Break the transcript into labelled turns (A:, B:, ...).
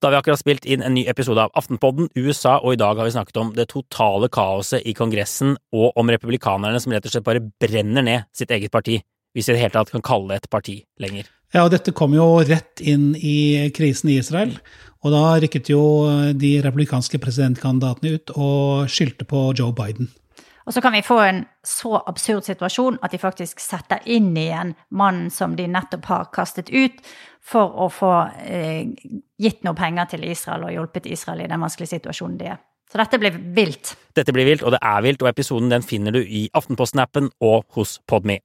A: Da har vi akkurat spilt inn en ny episode av Aftenpodden USA, og i dag har vi snakket om det totale kaoset i Kongressen, og om republikanerne som rett og slett bare brenner ned sitt eget parti, hvis vi i det hele tatt kan kalle det et parti lenger.
B: Ja, og dette kom jo rett inn i krisen i Israel. Og da rykket jo de republikanske presidentkandidatene ut og skyldte på Joe Biden.
C: Og så kan vi få en så absurd situasjon at de faktisk setter inn igjen mannen som de nettopp har kastet ut, for å få eh, gitt noe penger til Israel og hjulpet Israel i den vanskelige situasjonen de er. Så dette blir vilt.
A: Dette blir vilt, og det er vilt, og episoden den finner du i Aftenposten-appen og hos Podme.